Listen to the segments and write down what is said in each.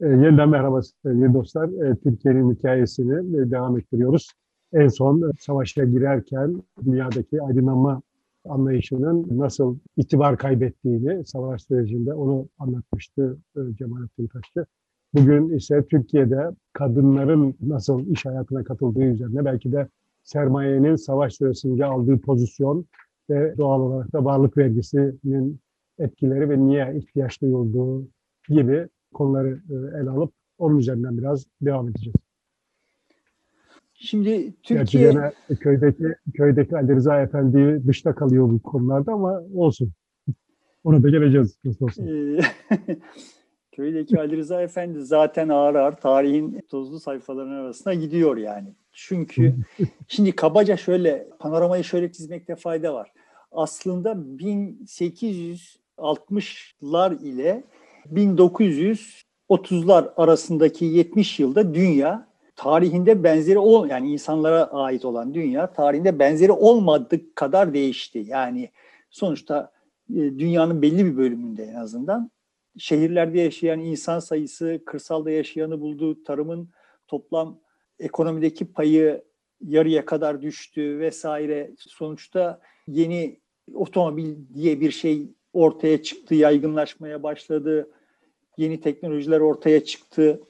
E, yeniden merhaba sevgili dostlar. E, Türkiye'nin hikayesini e, devam ettiriyoruz. En son e, savaşa girerken dünyadaki aydınlanma anlayışının nasıl itibar kaybettiğini savaş sürecinde onu anlatmıştı e, Cemalettin Taşçı. Bugün ise Türkiye'de kadınların nasıl iş hayatına katıldığı üzerine belki de sermayenin savaş süresince aldığı pozisyon ve doğal olarak da varlık vergisinin etkileri ve niye ihtiyaç duyulduğu gibi konuları e, ele alıp onun üzerinden biraz devam edeceğiz. Şimdi Türkiye... Gerçi köydeki, köydeki Ali Rıza Efendi dışta kalıyor bu konularda ama olsun. Onu da geleceğiz. Ee, köydeki Ali Rıza Efendi zaten ağır ağır tarihin tozlu sayfalarının arasına gidiyor yani. Çünkü şimdi kabaca şöyle panoramayı şöyle çizmekte fayda var. Aslında 1860'lar ile 1930'lar arasındaki 70 yılda dünya tarihinde benzeri ol yani insanlara ait olan dünya tarihinde benzeri olmadık kadar değişti. Yani sonuçta e, dünyanın belli bir bölümünde en azından şehirlerde yaşayan insan sayısı, kırsalda yaşayanı bulduğu tarımın toplam ekonomideki payı yarıya kadar düştü vesaire. Sonuçta yeni otomobil diye bir şey ortaya çıktı, yaygınlaşmaya başladı. Yeni teknolojiler ortaya çıktı.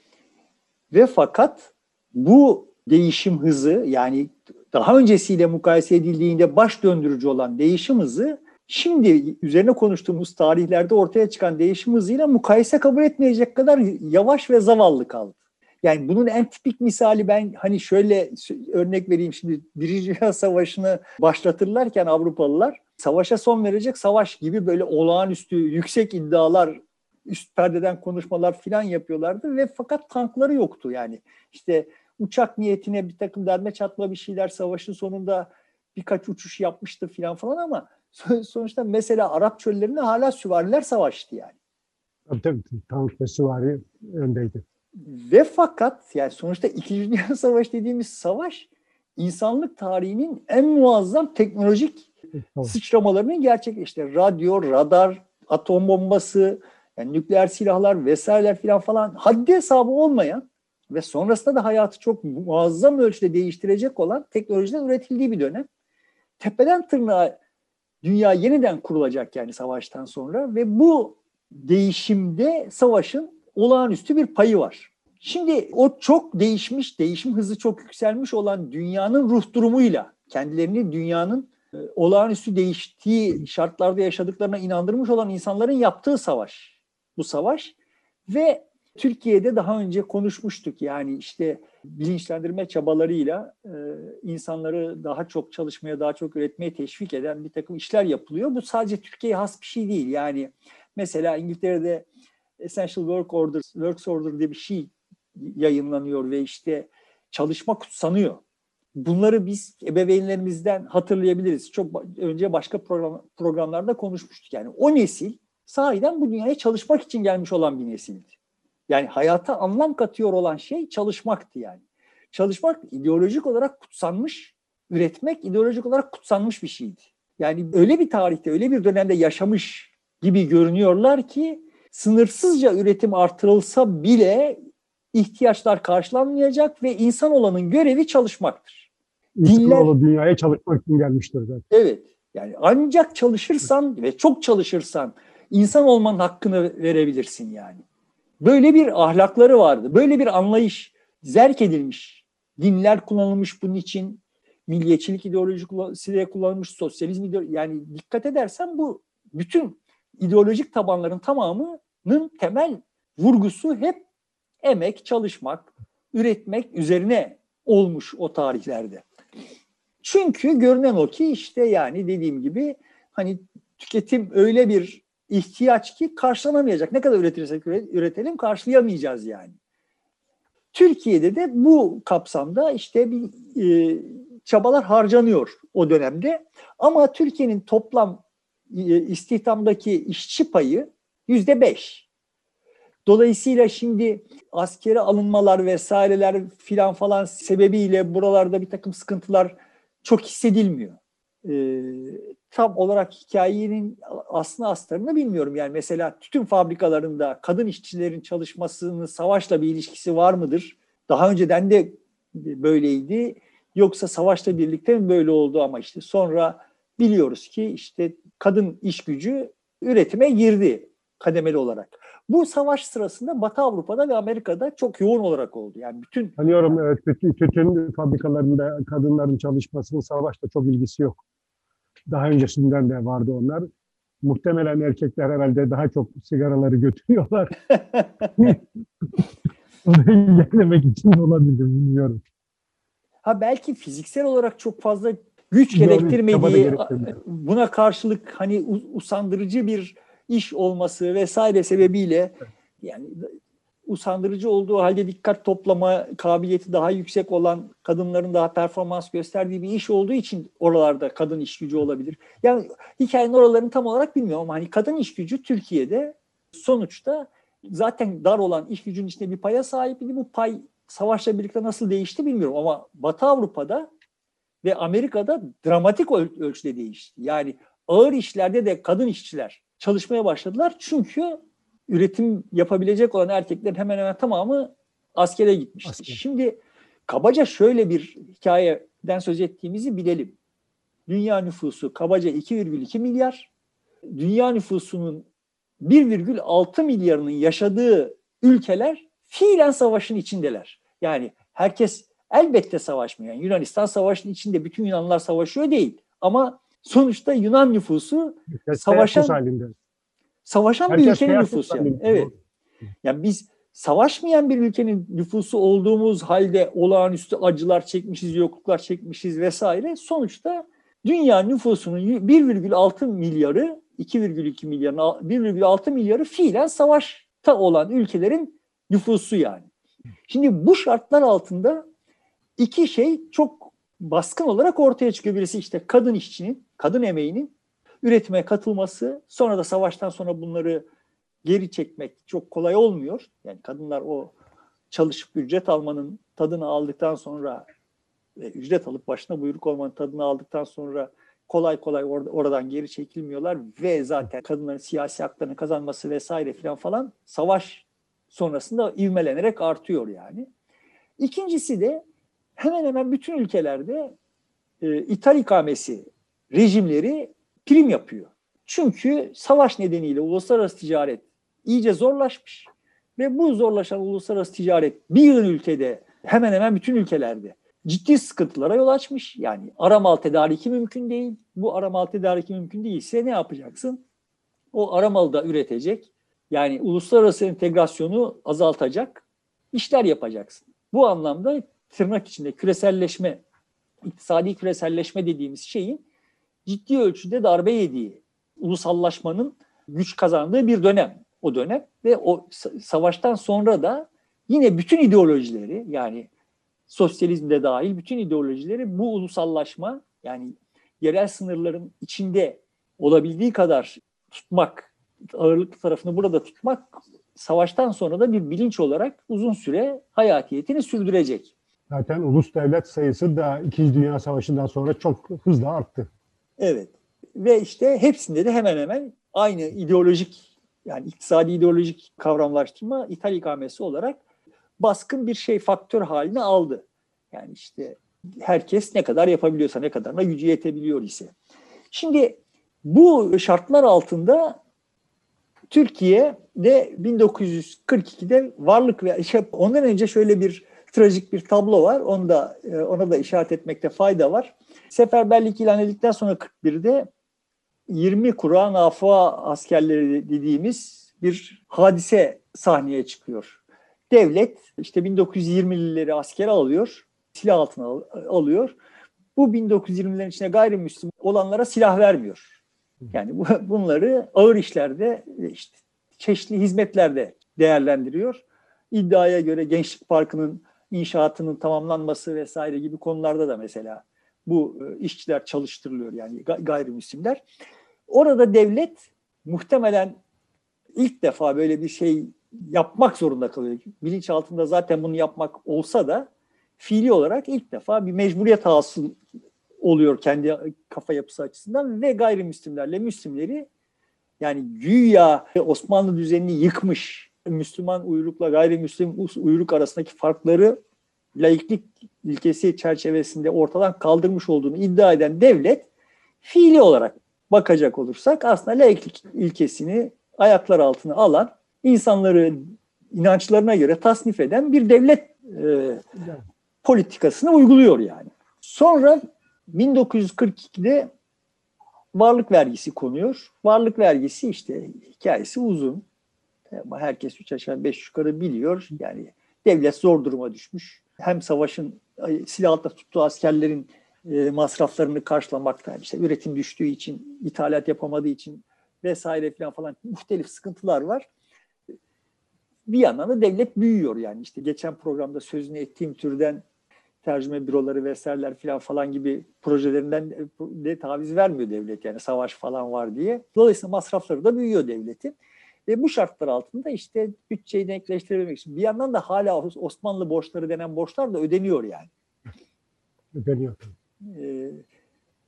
Ve fakat bu değişim hızı yani daha öncesiyle mukayese edildiğinde baş döndürücü olan değişim hızı şimdi üzerine konuştuğumuz tarihlerde ortaya çıkan değişim hızıyla mukayese kabul etmeyecek kadar yavaş ve zavallı kaldı. Yani bunun en tipik misali ben hani şöyle örnek vereyim şimdi Birinci Dünya Savaşı'nı başlatırlarken Avrupalılar savaşa son verecek savaş gibi böyle olağanüstü yüksek iddialar üst perdeden konuşmalar filan yapıyorlardı ve fakat tankları yoktu yani. işte uçak niyetine bir takım derme çatma bir şeyler savaşın sonunda birkaç uçuş yapmıştı filan falan ama sonuçta mesela Arap çöllerinde hala süvariler savaştı yani. Tabii tabii tank ve süvari öndeydi. Ve fakat yani sonuçta İkinci Dünya Savaşı dediğimiz savaş insanlık tarihinin en muazzam teknolojik tamam. sıçramalarının gerçek işte radyo, radar, atom bombası, yani nükleer silahlar vesaireler filan falan haddi hesabı olmayan ve sonrasında da hayatı çok muazzam ölçüde değiştirecek olan teknolojiler üretildiği bir dönem. Tepeden tırnağa dünya yeniden kurulacak yani savaştan sonra ve bu değişimde savaşın olağanüstü bir payı var. Şimdi o çok değişmiş, değişim hızı çok yükselmiş olan dünyanın ruh durumuyla kendilerini dünyanın e, olağanüstü değiştiği şartlarda yaşadıklarına inandırmış olan insanların yaptığı savaş. Bu savaş ve Türkiye'de daha önce konuşmuştuk yani işte bilinçlendirme çabalarıyla e, insanları daha çok çalışmaya, daha çok üretmeye teşvik eden bir takım işler yapılıyor. Bu sadece Türkiye'ye has bir şey değil. Yani mesela İngiltere'de Essential Work Order, Works Order diye bir şey yayınlanıyor ve işte çalışma kutsanıyor. Bunları biz ebeveynlerimizden hatırlayabiliriz. Çok önce başka program, programlarda konuşmuştuk. Yani o nesil sahiden bu dünyaya çalışmak için gelmiş olan bir nesildi. Yani hayata anlam katıyor olan şey çalışmaktı yani. Çalışmak ideolojik olarak kutsanmış, üretmek ideolojik olarak kutsanmış bir şeydi. Yani öyle bir tarihte, öyle bir dönemde yaşamış gibi görünüyorlar ki sınırsızca üretim artırılsa bile ihtiyaçlar karşılanmayacak ve insan olanın görevi çalışmaktır. İnsanoğlu dünyaya çalışmak için gelmiştir zaten. Evet. Yani ancak çalışırsan ve çok çalışırsan insan olmanın hakkını verebilirsin yani. Böyle bir ahlakları vardı. Böyle bir anlayış zerk edilmiş. Dinler kullanılmış bunun için. Milliyetçilik ideolojisi de kullanılmış. Sosyalizm ideolojisi. Yani dikkat edersen bu bütün ideolojik tabanların tamamının temel vurgusu hep emek, çalışmak, üretmek üzerine olmuş o tarihlerde. Çünkü görünen o ki işte yani dediğim gibi hani tüketim öyle bir ihtiyaç ki karşılanamayacak. Ne kadar üretirsek üretelim karşılayamayacağız yani. Türkiye'de de bu kapsamda işte bir e, çabalar harcanıyor o dönemde. Ama Türkiye'nin toplam e, istihdamdaki işçi payı yüzde beş. Dolayısıyla şimdi askere alınmalar vesaireler filan falan sebebiyle buralarda bir takım sıkıntılar çok hissedilmiyor. E, tam olarak hikayenin aslını astarını bilmiyorum. Yani mesela tütün fabrikalarında kadın işçilerin çalışmasının savaşla bir ilişkisi var mıdır? Daha önceden de böyleydi. Yoksa savaşla birlikte mi böyle oldu ama işte sonra biliyoruz ki işte kadın iş gücü üretime girdi kademeli olarak. Bu savaş sırasında Batı Avrupa'da ve Amerika'da çok yoğun olarak oldu. Yani bütün Sanıyorum evet, tütün, tütün fabrikalarında kadınların çalışmasının savaşta çok ilgisi yok. Daha öncesinden de vardı onlar. Muhtemelen erkekler herhalde daha çok sigaraları götürüyorlar. Onu engellemek için olabilir bilmiyorum. ha belki fiziksel olarak çok fazla güç gerektirmediği buna karşılık hani usandırıcı bir iş olması vesaire sebebiyle yani usandırıcı olduğu halde dikkat toplama kabiliyeti daha yüksek olan kadınların daha performans gösterdiği bir iş olduğu için oralarda kadın iş gücü olabilir. Yani hikayenin oralarını tam olarak bilmiyorum ama hani kadın iş gücü Türkiye'de sonuçta zaten dar olan iş gücünün içinde bir paya sahipti. Bu pay savaşla birlikte nasıl değişti bilmiyorum ama Batı Avrupa'da ve Amerika'da dramatik öl- ölçüde değişti. Yani ağır işlerde de kadın işçiler çalışmaya başladılar. Çünkü üretim yapabilecek olan erkeklerin hemen hemen tamamı askere gitmişti. Asker. Şimdi kabaca şöyle bir hikayeden söz ettiğimizi bilelim. Dünya nüfusu kabaca 2,2 milyar. Dünya nüfusunun 1,6 milyarının yaşadığı ülkeler fiilen savaşın içindeler. Yani herkes elbette savaşmıyor. Yani Yunanistan savaşın içinde bütün Yunanlar savaşıyor değil. Ama sonuçta Yunan nüfusu Herkes Savaşan- halinde. savaşan bir Herkes ülkenin teyakkuz nüfusu. Yani. halinde. Evet. Yani biz savaşmayan bir ülkenin nüfusu olduğumuz halde olağanüstü acılar çekmişiz, yokluklar çekmişiz vesaire. Sonuçta dünya nüfusunun 1,6 milyarı, 2,2 milyarın 1,6 milyarı fiilen savaşta olan ülkelerin nüfusu yani. Şimdi bu şartlar altında iki şey çok baskın olarak ortaya çıkıyor. Birisi işte kadın işçinin, kadın emeğinin üretime katılması, sonra da savaştan sonra bunları geri çekmek çok kolay olmuyor. Yani kadınlar o çalışıp ücret almanın tadını aldıktan sonra ve ücret alıp başına buyruk olmanın tadını aldıktan sonra kolay kolay or- oradan geri çekilmiyorlar ve zaten kadınların siyasi haklarını kazanması vesaire filan falan savaş sonrasında ivmelenerek artıyor yani. İkincisi de hemen hemen bütün ülkelerde e, ithal ikamesi rejimleri prim yapıyor. Çünkü savaş nedeniyle uluslararası ticaret iyice zorlaşmış ve bu zorlaşan uluslararası ticaret bir ülkede hemen hemen bütün ülkelerde ciddi sıkıntılara yol açmış. Yani aramal tedariki mümkün değil. Bu aramal tedariki mümkün değilse ne yapacaksın? O aramalı da üretecek. Yani uluslararası entegrasyonu azaltacak işler yapacaksın. Bu anlamda tırnak içinde küreselleşme, iktisadi küreselleşme dediğimiz şeyin ciddi ölçüde darbe yediği, ulusallaşmanın güç kazandığı bir dönem o dönem ve o sa- savaştan sonra da yine bütün ideolojileri yani sosyalizm de dahil bütün ideolojileri bu ulusallaşma yani yerel sınırların içinde olabildiği kadar tutmak, ağırlıklı tarafını burada tutmak savaştan sonra da bir bilinç olarak uzun süre hayatiyetini sürdürecek. Zaten ulus devlet sayısı da İkinci Dünya Savaşı'ndan sonra çok hızla arttı. Evet. Ve işte hepsinde de hemen hemen aynı ideolojik yani iktisadi ideolojik kavramlaştırma ithal ikamesi olarak baskın bir şey faktör haline aldı. Yani işte herkes ne kadar yapabiliyorsa ne kadarına gücü yetebiliyor ise. Şimdi bu şartlar altında Türkiye'de 1942'de varlık ve şey, ondan önce şöyle bir trajik bir tablo var. Onu da e, ona da işaret etmekte fayda var. Seferberlik ilan edildikten sonra 41'de 20 kura nafa askerleri dediğimiz bir hadise sahneye çıkıyor. Devlet işte 1920'lileri askere alıyor, silah altına al- alıyor. Bu 1920'lerin içine gayrimüslim olanlara silah vermiyor. Yani bu, bunları ağır işlerde işte çeşitli hizmetlerde değerlendiriyor. İddiaya göre Gençlik Parkı'nın inşaatının tamamlanması vesaire gibi konularda da mesela bu e, işçiler çalıştırılıyor yani ga- gayrimüslimler. Orada devlet muhtemelen ilk defa böyle bir şey yapmak zorunda kalıyor. Bilinç altında zaten bunu yapmak olsa da fiili olarak ilk defa bir mecburiyet hasıl oluyor kendi kafa yapısı açısından ve gayrimüslimlerle Müslimleri yani güya Osmanlı düzenini yıkmış Müslüman uyrukla gayrimüslim uyruk arasındaki farkları laiklik ilkesi çerçevesinde ortadan kaldırmış olduğunu iddia eden devlet fiili olarak bakacak olursak aslında laiklik ilkesini ayaklar altına alan insanları inançlarına göre tasnif eden bir devlet e, politikasını uyguluyor yani. Sonra 1942'de varlık vergisi konuyor. Varlık vergisi işte hikayesi uzun. Herkes üç aşağı beş yukarı biliyor. Yani devlet zor duruma düşmüş. Hem savaşın silahla tuttuğu askerlerin e, masraflarını karşılamakta, işte üretim düştüğü için, ithalat yapamadığı için vesaire falan falan muhtelif sıkıntılar var. Bir yandan da devlet büyüyor yani işte geçen programda sözünü ettiğim türden tercüme büroları vesaireler falan falan gibi projelerinden de taviz vermiyor devlet yani savaş falan var diye. Dolayısıyla masrafları da büyüyor devletin. Ve bu şartlar altında işte bütçeyi denkleştirebilmek için bir yandan da hala Osmanlı borçları denen borçlar da ödeniyor yani. Ödeniyor. Ee,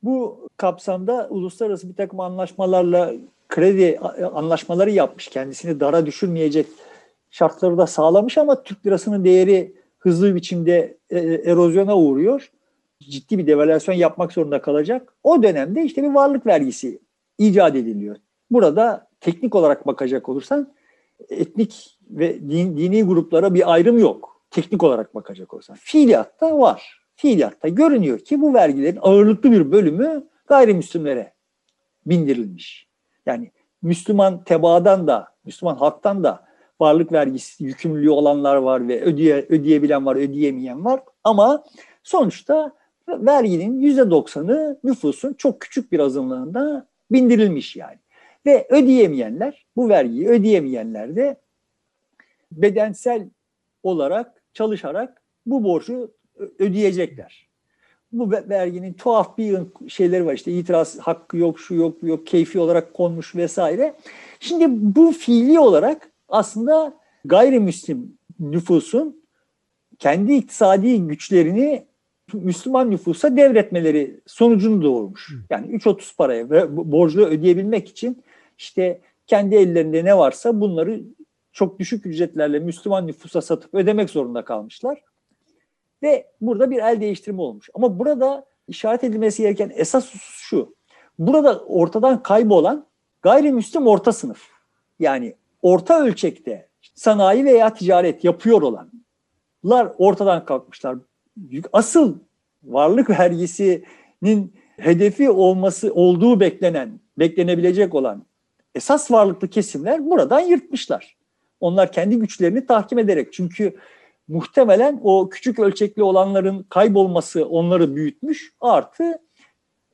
bu kapsamda uluslararası bir takım anlaşmalarla kredi anlaşmaları yapmış. Kendisini dara düşürmeyecek şartları da sağlamış ama Türk lirasının değeri hızlı bir biçimde e, erozyona uğruyor. Ciddi bir devalüasyon yapmak zorunda kalacak. O dönemde işte bir varlık vergisi icat ediliyor. Burada teknik olarak bakacak olursan etnik ve din, dini gruplara bir ayrım yok. Teknik olarak bakacak olursan. Fiiliyatta var. Fiiliyatta görünüyor ki bu vergilerin ağırlıklı bir bölümü gayrimüslimlere bindirilmiş. Yani Müslüman tebaadan da, Müslüman halktan da varlık vergisi yükümlülüğü olanlar var ve ödeye, ödeyebilen var, ödeyemeyen var. Ama sonuçta verginin yüzde doksanı nüfusun çok küçük bir azınlığında bindirilmiş yani. Ve ödeyemeyenler, bu vergiyi ödeyemeyenler de bedensel olarak çalışarak bu borcu ödeyecekler. Bu verginin tuhaf bir şeyleri var işte itiraz hakkı yok, şu yok, bu yok, keyfi olarak konmuş vesaire. Şimdi bu fiili olarak aslında gayrimüslim nüfusun kendi iktisadi güçlerini Müslüman nüfusa devretmeleri sonucunu doğurmuş. Yani 3.30 paraya borcu ödeyebilmek için işte kendi ellerinde ne varsa bunları çok düşük ücretlerle Müslüman nüfusa satıp ödemek zorunda kalmışlar. Ve burada bir el değiştirme olmuş. Ama burada işaret edilmesi gereken esas husus şu. Burada ortadan kaybolan gayrimüslim orta sınıf. Yani orta ölçekte sanayi veya ticaret yapıyor olanlar ortadan kalkmışlar. Asıl varlık vergisinin hedefi olması olduğu beklenen, beklenebilecek olan esas varlıklı kesimler buradan yırtmışlar. Onlar kendi güçlerini tahkim ederek çünkü muhtemelen o küçük ölçekli olanların kaybolması onları büyütmüş artı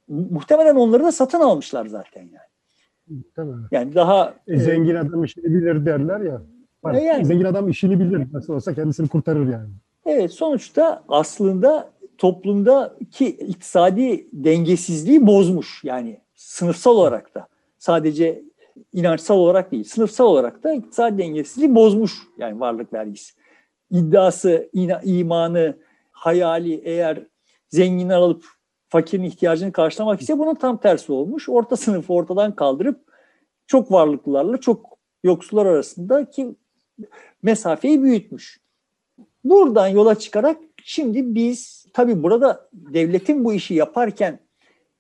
muhtemelen onları da satın almışlar zaten yani. Mi? Yani daha e, zengin e, adam işini bilir derler ya. e yani, zengin adam işini bilir. Nasıl olsa kendisini kurtarır yani. Evet sonuçta aslında toplumdaki iktisadi dengesizliği bozmuş. Yani sınıfsal olarak da sadece inançsal olarak değil sınıfsal olarak da iktisadi dengesizliği bozmuş yani varlık vergisi. İddiası, imanı, hayali eğer zenginler alıp fakirin ihtiyacını karşılamak ise bunun tam tersi olmuş. Orta sınıfı ortadan kaldırıp çok varlıklılarla çok yoksullar arasındaki mesafeyi büyütmüş. Buradan yola çıkarak şimdi biz tabii burada devletin bu işi yaparken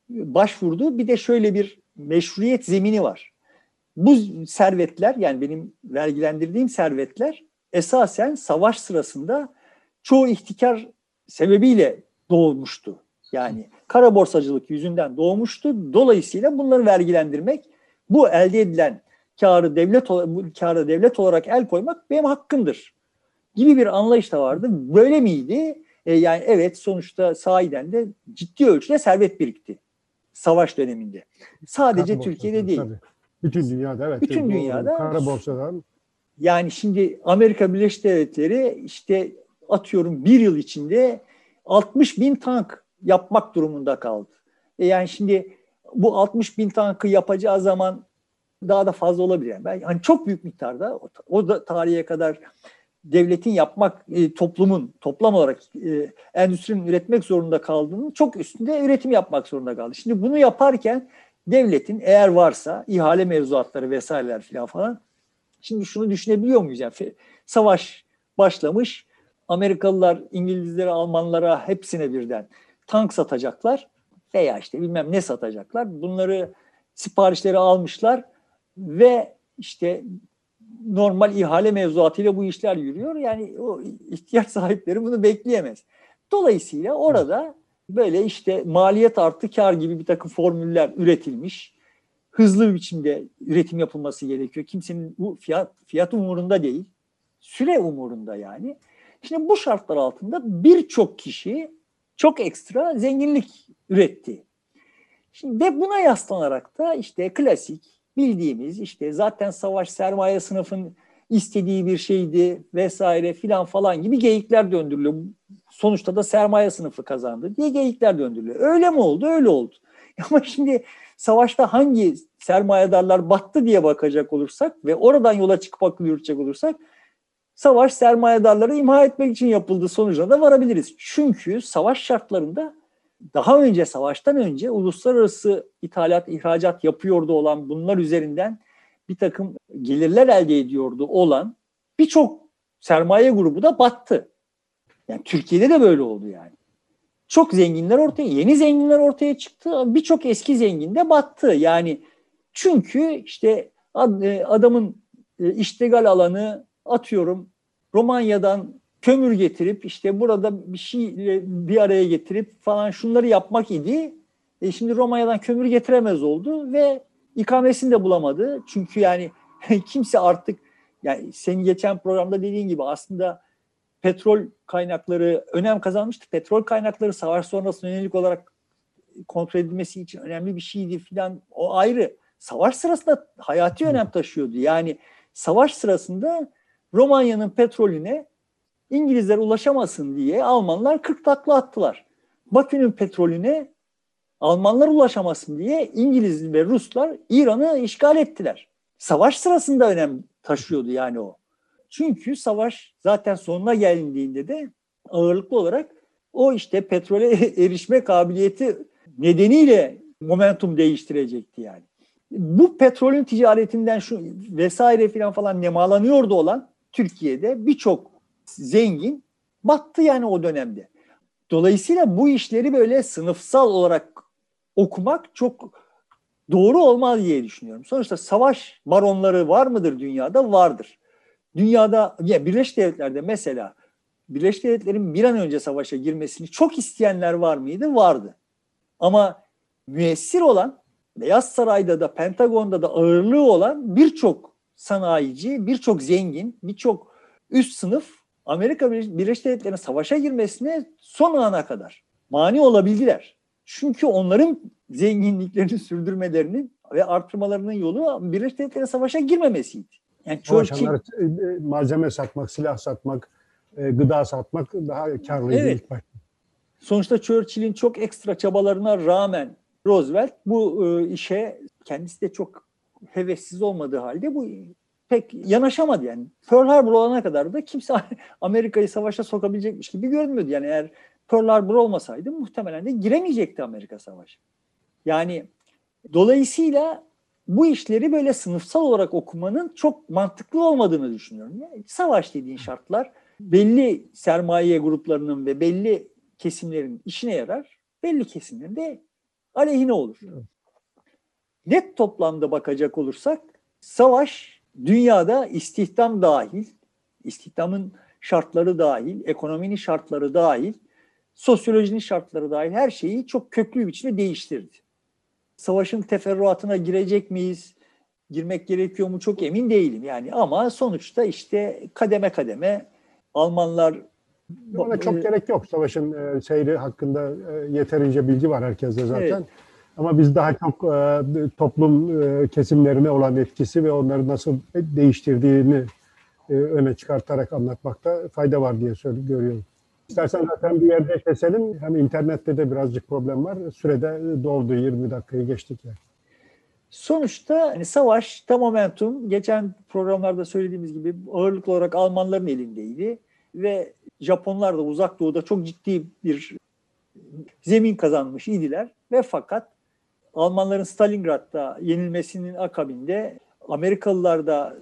başvurduğu bir de şöyle bir meşruiyet zemini var. Bu servetler yani benim vergilendirdiğim servetler esasen savaş sırasında çoğu ihtikar sebebiyle doğmuştu. Yani kara borsacılık yüzünden doğmuştu. Dolayısıyla bunları vergilendirmek, bu elde edilen karı devlet bu karı devlet olarak el koymak benim hakkımdır gibi bir anlayış da vardı. Böyle miydi? E, yani evet sonuçta sahiden de ciddi ölçüde servet birikti savaş döneminde. Sadece Türkiye'de değil. Tabii. Bütün dünyada evet. Bütün dünyada. Kara borsadan. Yani şimdi Amerika Birleşik Devletleri işte atıyorum bir yıl içinde 60 bin tank yapmak durumunda kaldı. E yani şimdi bu 60 bin tankı yapacağı zaman daha da fazla olabilir. Yani ben hani çok büyük miktarda o da tarihe kadar devletin yapmak, e, toplumun toplam olarak e, endüstrinin üretmek zorunda kaldığının çok üstünde üretim yapmak zorunda kaldı. Şimdi bunu yaparken devletin eğer varsa ihale mevzuatları vesaireler falan falan şimdi şunu düşünebiliyor muyuz? Yani savaş başlamış. Amerikalılar İngilizlere, Almanlara hepsine birden tank satacaklar veya işte bilmem ne satacaklar. Bunları siparişleri almışlar ve işte normal ihale mevzuatıyla bu işler yürüyor. Yani o ihtiyaç sahipleri bunu bekleyemez. Dolayısıyla orada böyle işte maliyet artı kar gibi bir takım formüller üretilmiş. Hızlı bir biçimde üretim yapılması gerekiyor. Kimsenin bu fiyat, fiyat umurunda değil. Süre umurunda yani. Şimdi bu şartlar altında birçok kişi çok ekstra zenginlik üretti. Şimdi ve buna yaslanarak da işte klasik bildiğimiz işte zaten savaş sermaye sınıfın istediği bir şeydi vesaire filan falan gibi geyikler döndürülüyor. Sonuçta da sermaye sınıfı kazandı diye geyikler döndürülüyor. Öyle mi oldu? Öyle oldu. Ama şimdi savaşta hangi sermayedarlar battı diye bakacak olursak ve oradan yola çıkıp akıl yürütecek olursak savaş sermayedarları imha etmek için yapıldığı sonucuna da varabiliriz. Çünkü savaş şartlarında daha önce savaştan önce uluslararası ithalat, ihracat yapıyordu olan bunlar üzerinden bir takım gelirler elde ediyordu olan birçok sermaye grubu da battı. Yani Türkiye'de de böyle oldu yani. Çok zenginler ortaya, yeni zenginler ortaya çıktı. Birçok eski zengin de battı. Yani çünkü işte e, adamın e, iştegal alanı atıyorum Romanya'dan kömür getirip işte burada bir şey bir araya getirip falan şunları yapmak idi. E şimdi Romanya'dan kömür getiremez oldu ve ikamesini de bulamadı. Çünkü yani kimse artık yani senin geçen programda dediğin gibi aslında petrol kaynakları önem kazanmıştı. Petrol kaynakları savaş sonrası yönelik olarak kontrol edilmesi için önemli bir şeydi filan. O ayrı. Savaş sırasında hayati önem taşıyordu. Yani savaş sırasında Romanya'nın petrolüne İngilizler ulaşamasın diye Almanlar 40 takla attılar. Bakü'nün petrolüne Almanlar ulaşamasın diye İngiliz ve Ruslar İran'ı işgal ettiler. Savaş sırasında önem taşıyordu yani o. Çünkü savaş zaten sonuna gelindiğinde de ağırlıklı olarak o işte petrole erişme kabiliyeti nedeniyle momentum değiştirecekti yani. Bu petrolün ticaretinden şu vesaire filan falan nemalanıyordu olan Türkiye'de birçok zengin battı yani o dönemde. Dolayısıyla bu işleri böyle sınıfsal olarak okumak çok doğru olmaz diye düşünüyorum. Sonuçta savaş baronları var mıdır dünyada? Vardır. Dünyada, ya Birleşik Devletler'de mesela Birleşik Devletler'in bir an önce savaşa girmesini çok isteyenler var mıydı? Vardı. Ama müessir olan, Beyaz Saray'da da, Pentagon'da da ağırlığı olan birçok sanayici, birçok zengin, birçok üst sınıf Amerika Birleşik Devletleri'nin savaşa girmesine son ana kadar mani olabildiler. Çünkü onların zenginliklerini sürdürmelerinin ve artırmalarının yolu Birleşik Devletler'in savaşa girmemesiydi. Yani Churchill, e, e, malzeme satmak, silah satmak, e, gıda satmak daha karlıydı evet. ilk başta. Sonuçta Churchill'in çok ekstra çabalarına rağmen Roosevelt bu işe kendisi de çok hevessiz olmadığı halde bu pek yanaşamadı yani. Pearl Harbor olana kadar da kimse Amerika'yı savaşa sokabilecekmiş gibi görünmüyordu. Yani eğer Pearl Harbor olmasaydı muhtemelen de giremeyecekti Amerika savaşı. Yani dolayısıyla bu işleri böyle sınıfsal olarak okumanın çok mantıklı olmadığını düşünüyorum. Yani savaş dediğin şartlar belli sermaye gruplarının ve belli kesimlerin işine yarar. Belli kesimlerin de aleyhine olur. Net toplamda bakacak olursak savaş dünyada istihdam dahil, istihdamın şartları dahil, ekonominin şartları dahil, sosyolojinin şartları dahil her şeyi çok köklü bir biçimde değiştirdi. Savaşın teferruatına girecek miyiz? Girmek gerekiyor mu çok emin değilim yani ama sonuçta işte kademe kademe Almanlar ona çok e, gerek yok. Savaşın e, seyri hakkında e, yeterince bilgi var herkeste zaten. Evet. Ama biz daha çok toplum kesimlerine olan etkisi ve onları nasıl değiştirdiğini öne çıkartarak anlatmakta fayda var diye görüyorum. İstersen zaten bir yerde keselim. Hem internette de birazcık problem var. Sürede doldu 20 dakikayı geçtik yani. Sonuçta hani savaşta momentum geçen programlarda söylediğimiz gibi ağırlıklı olarak Almanların elindeydi ve Japonlar da uzak doğuda çok ciddi bir zemin kazanmış idiler ve fakat Almanların Stalingrad'da yenilmesinin akabinde Amerikalılar da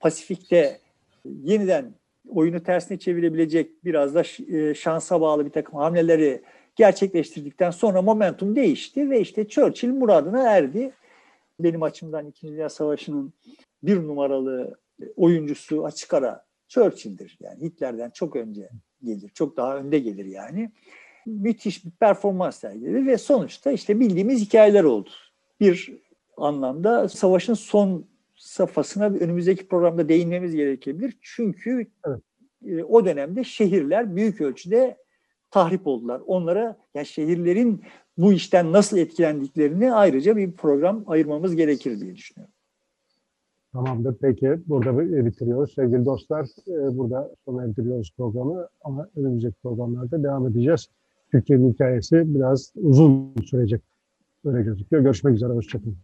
Pasifik'te yeniden oyunu tersine çevirebilecek biraz da e, şansa bağlı bir takım hamleleri gerçekleştirdikten sonra momentum değişti ve işte Churchill muradına erdi. Benim açımdan İkinci Dünya Savaşı'nın bir numaralı oyuncusu açık ara Churchill'dir. Yani Hitler'den çok önce gelir, çok daha önde gelir yani. Müthiş bir performans sergiledi ve sonuçta işte bildiğimiz hikayeler oldu. Bir anlamda savaşın son safhasına önümüzdeki programda değinmemiz gerekebilir. Çünkü evet. E, o dönemde şehirler büyük ölçüde tahrip oldular. Onlara yani şehirlerin bu işten nasıl etkilendiklerini ayrıca bir program ayırmamız gerekir diye düşünüyorum. Tamamdır. Peki burada bitiriyoruz. Sevgili dostlar e, burada sona erdiriyoruz programı ama önümüzdeki programlarda devam edeceğiz. Türkiye'nin hikayesi biraz uzun sürecek. Öyle gözüküyor. Görüşmek üzere. Hoşçakalın.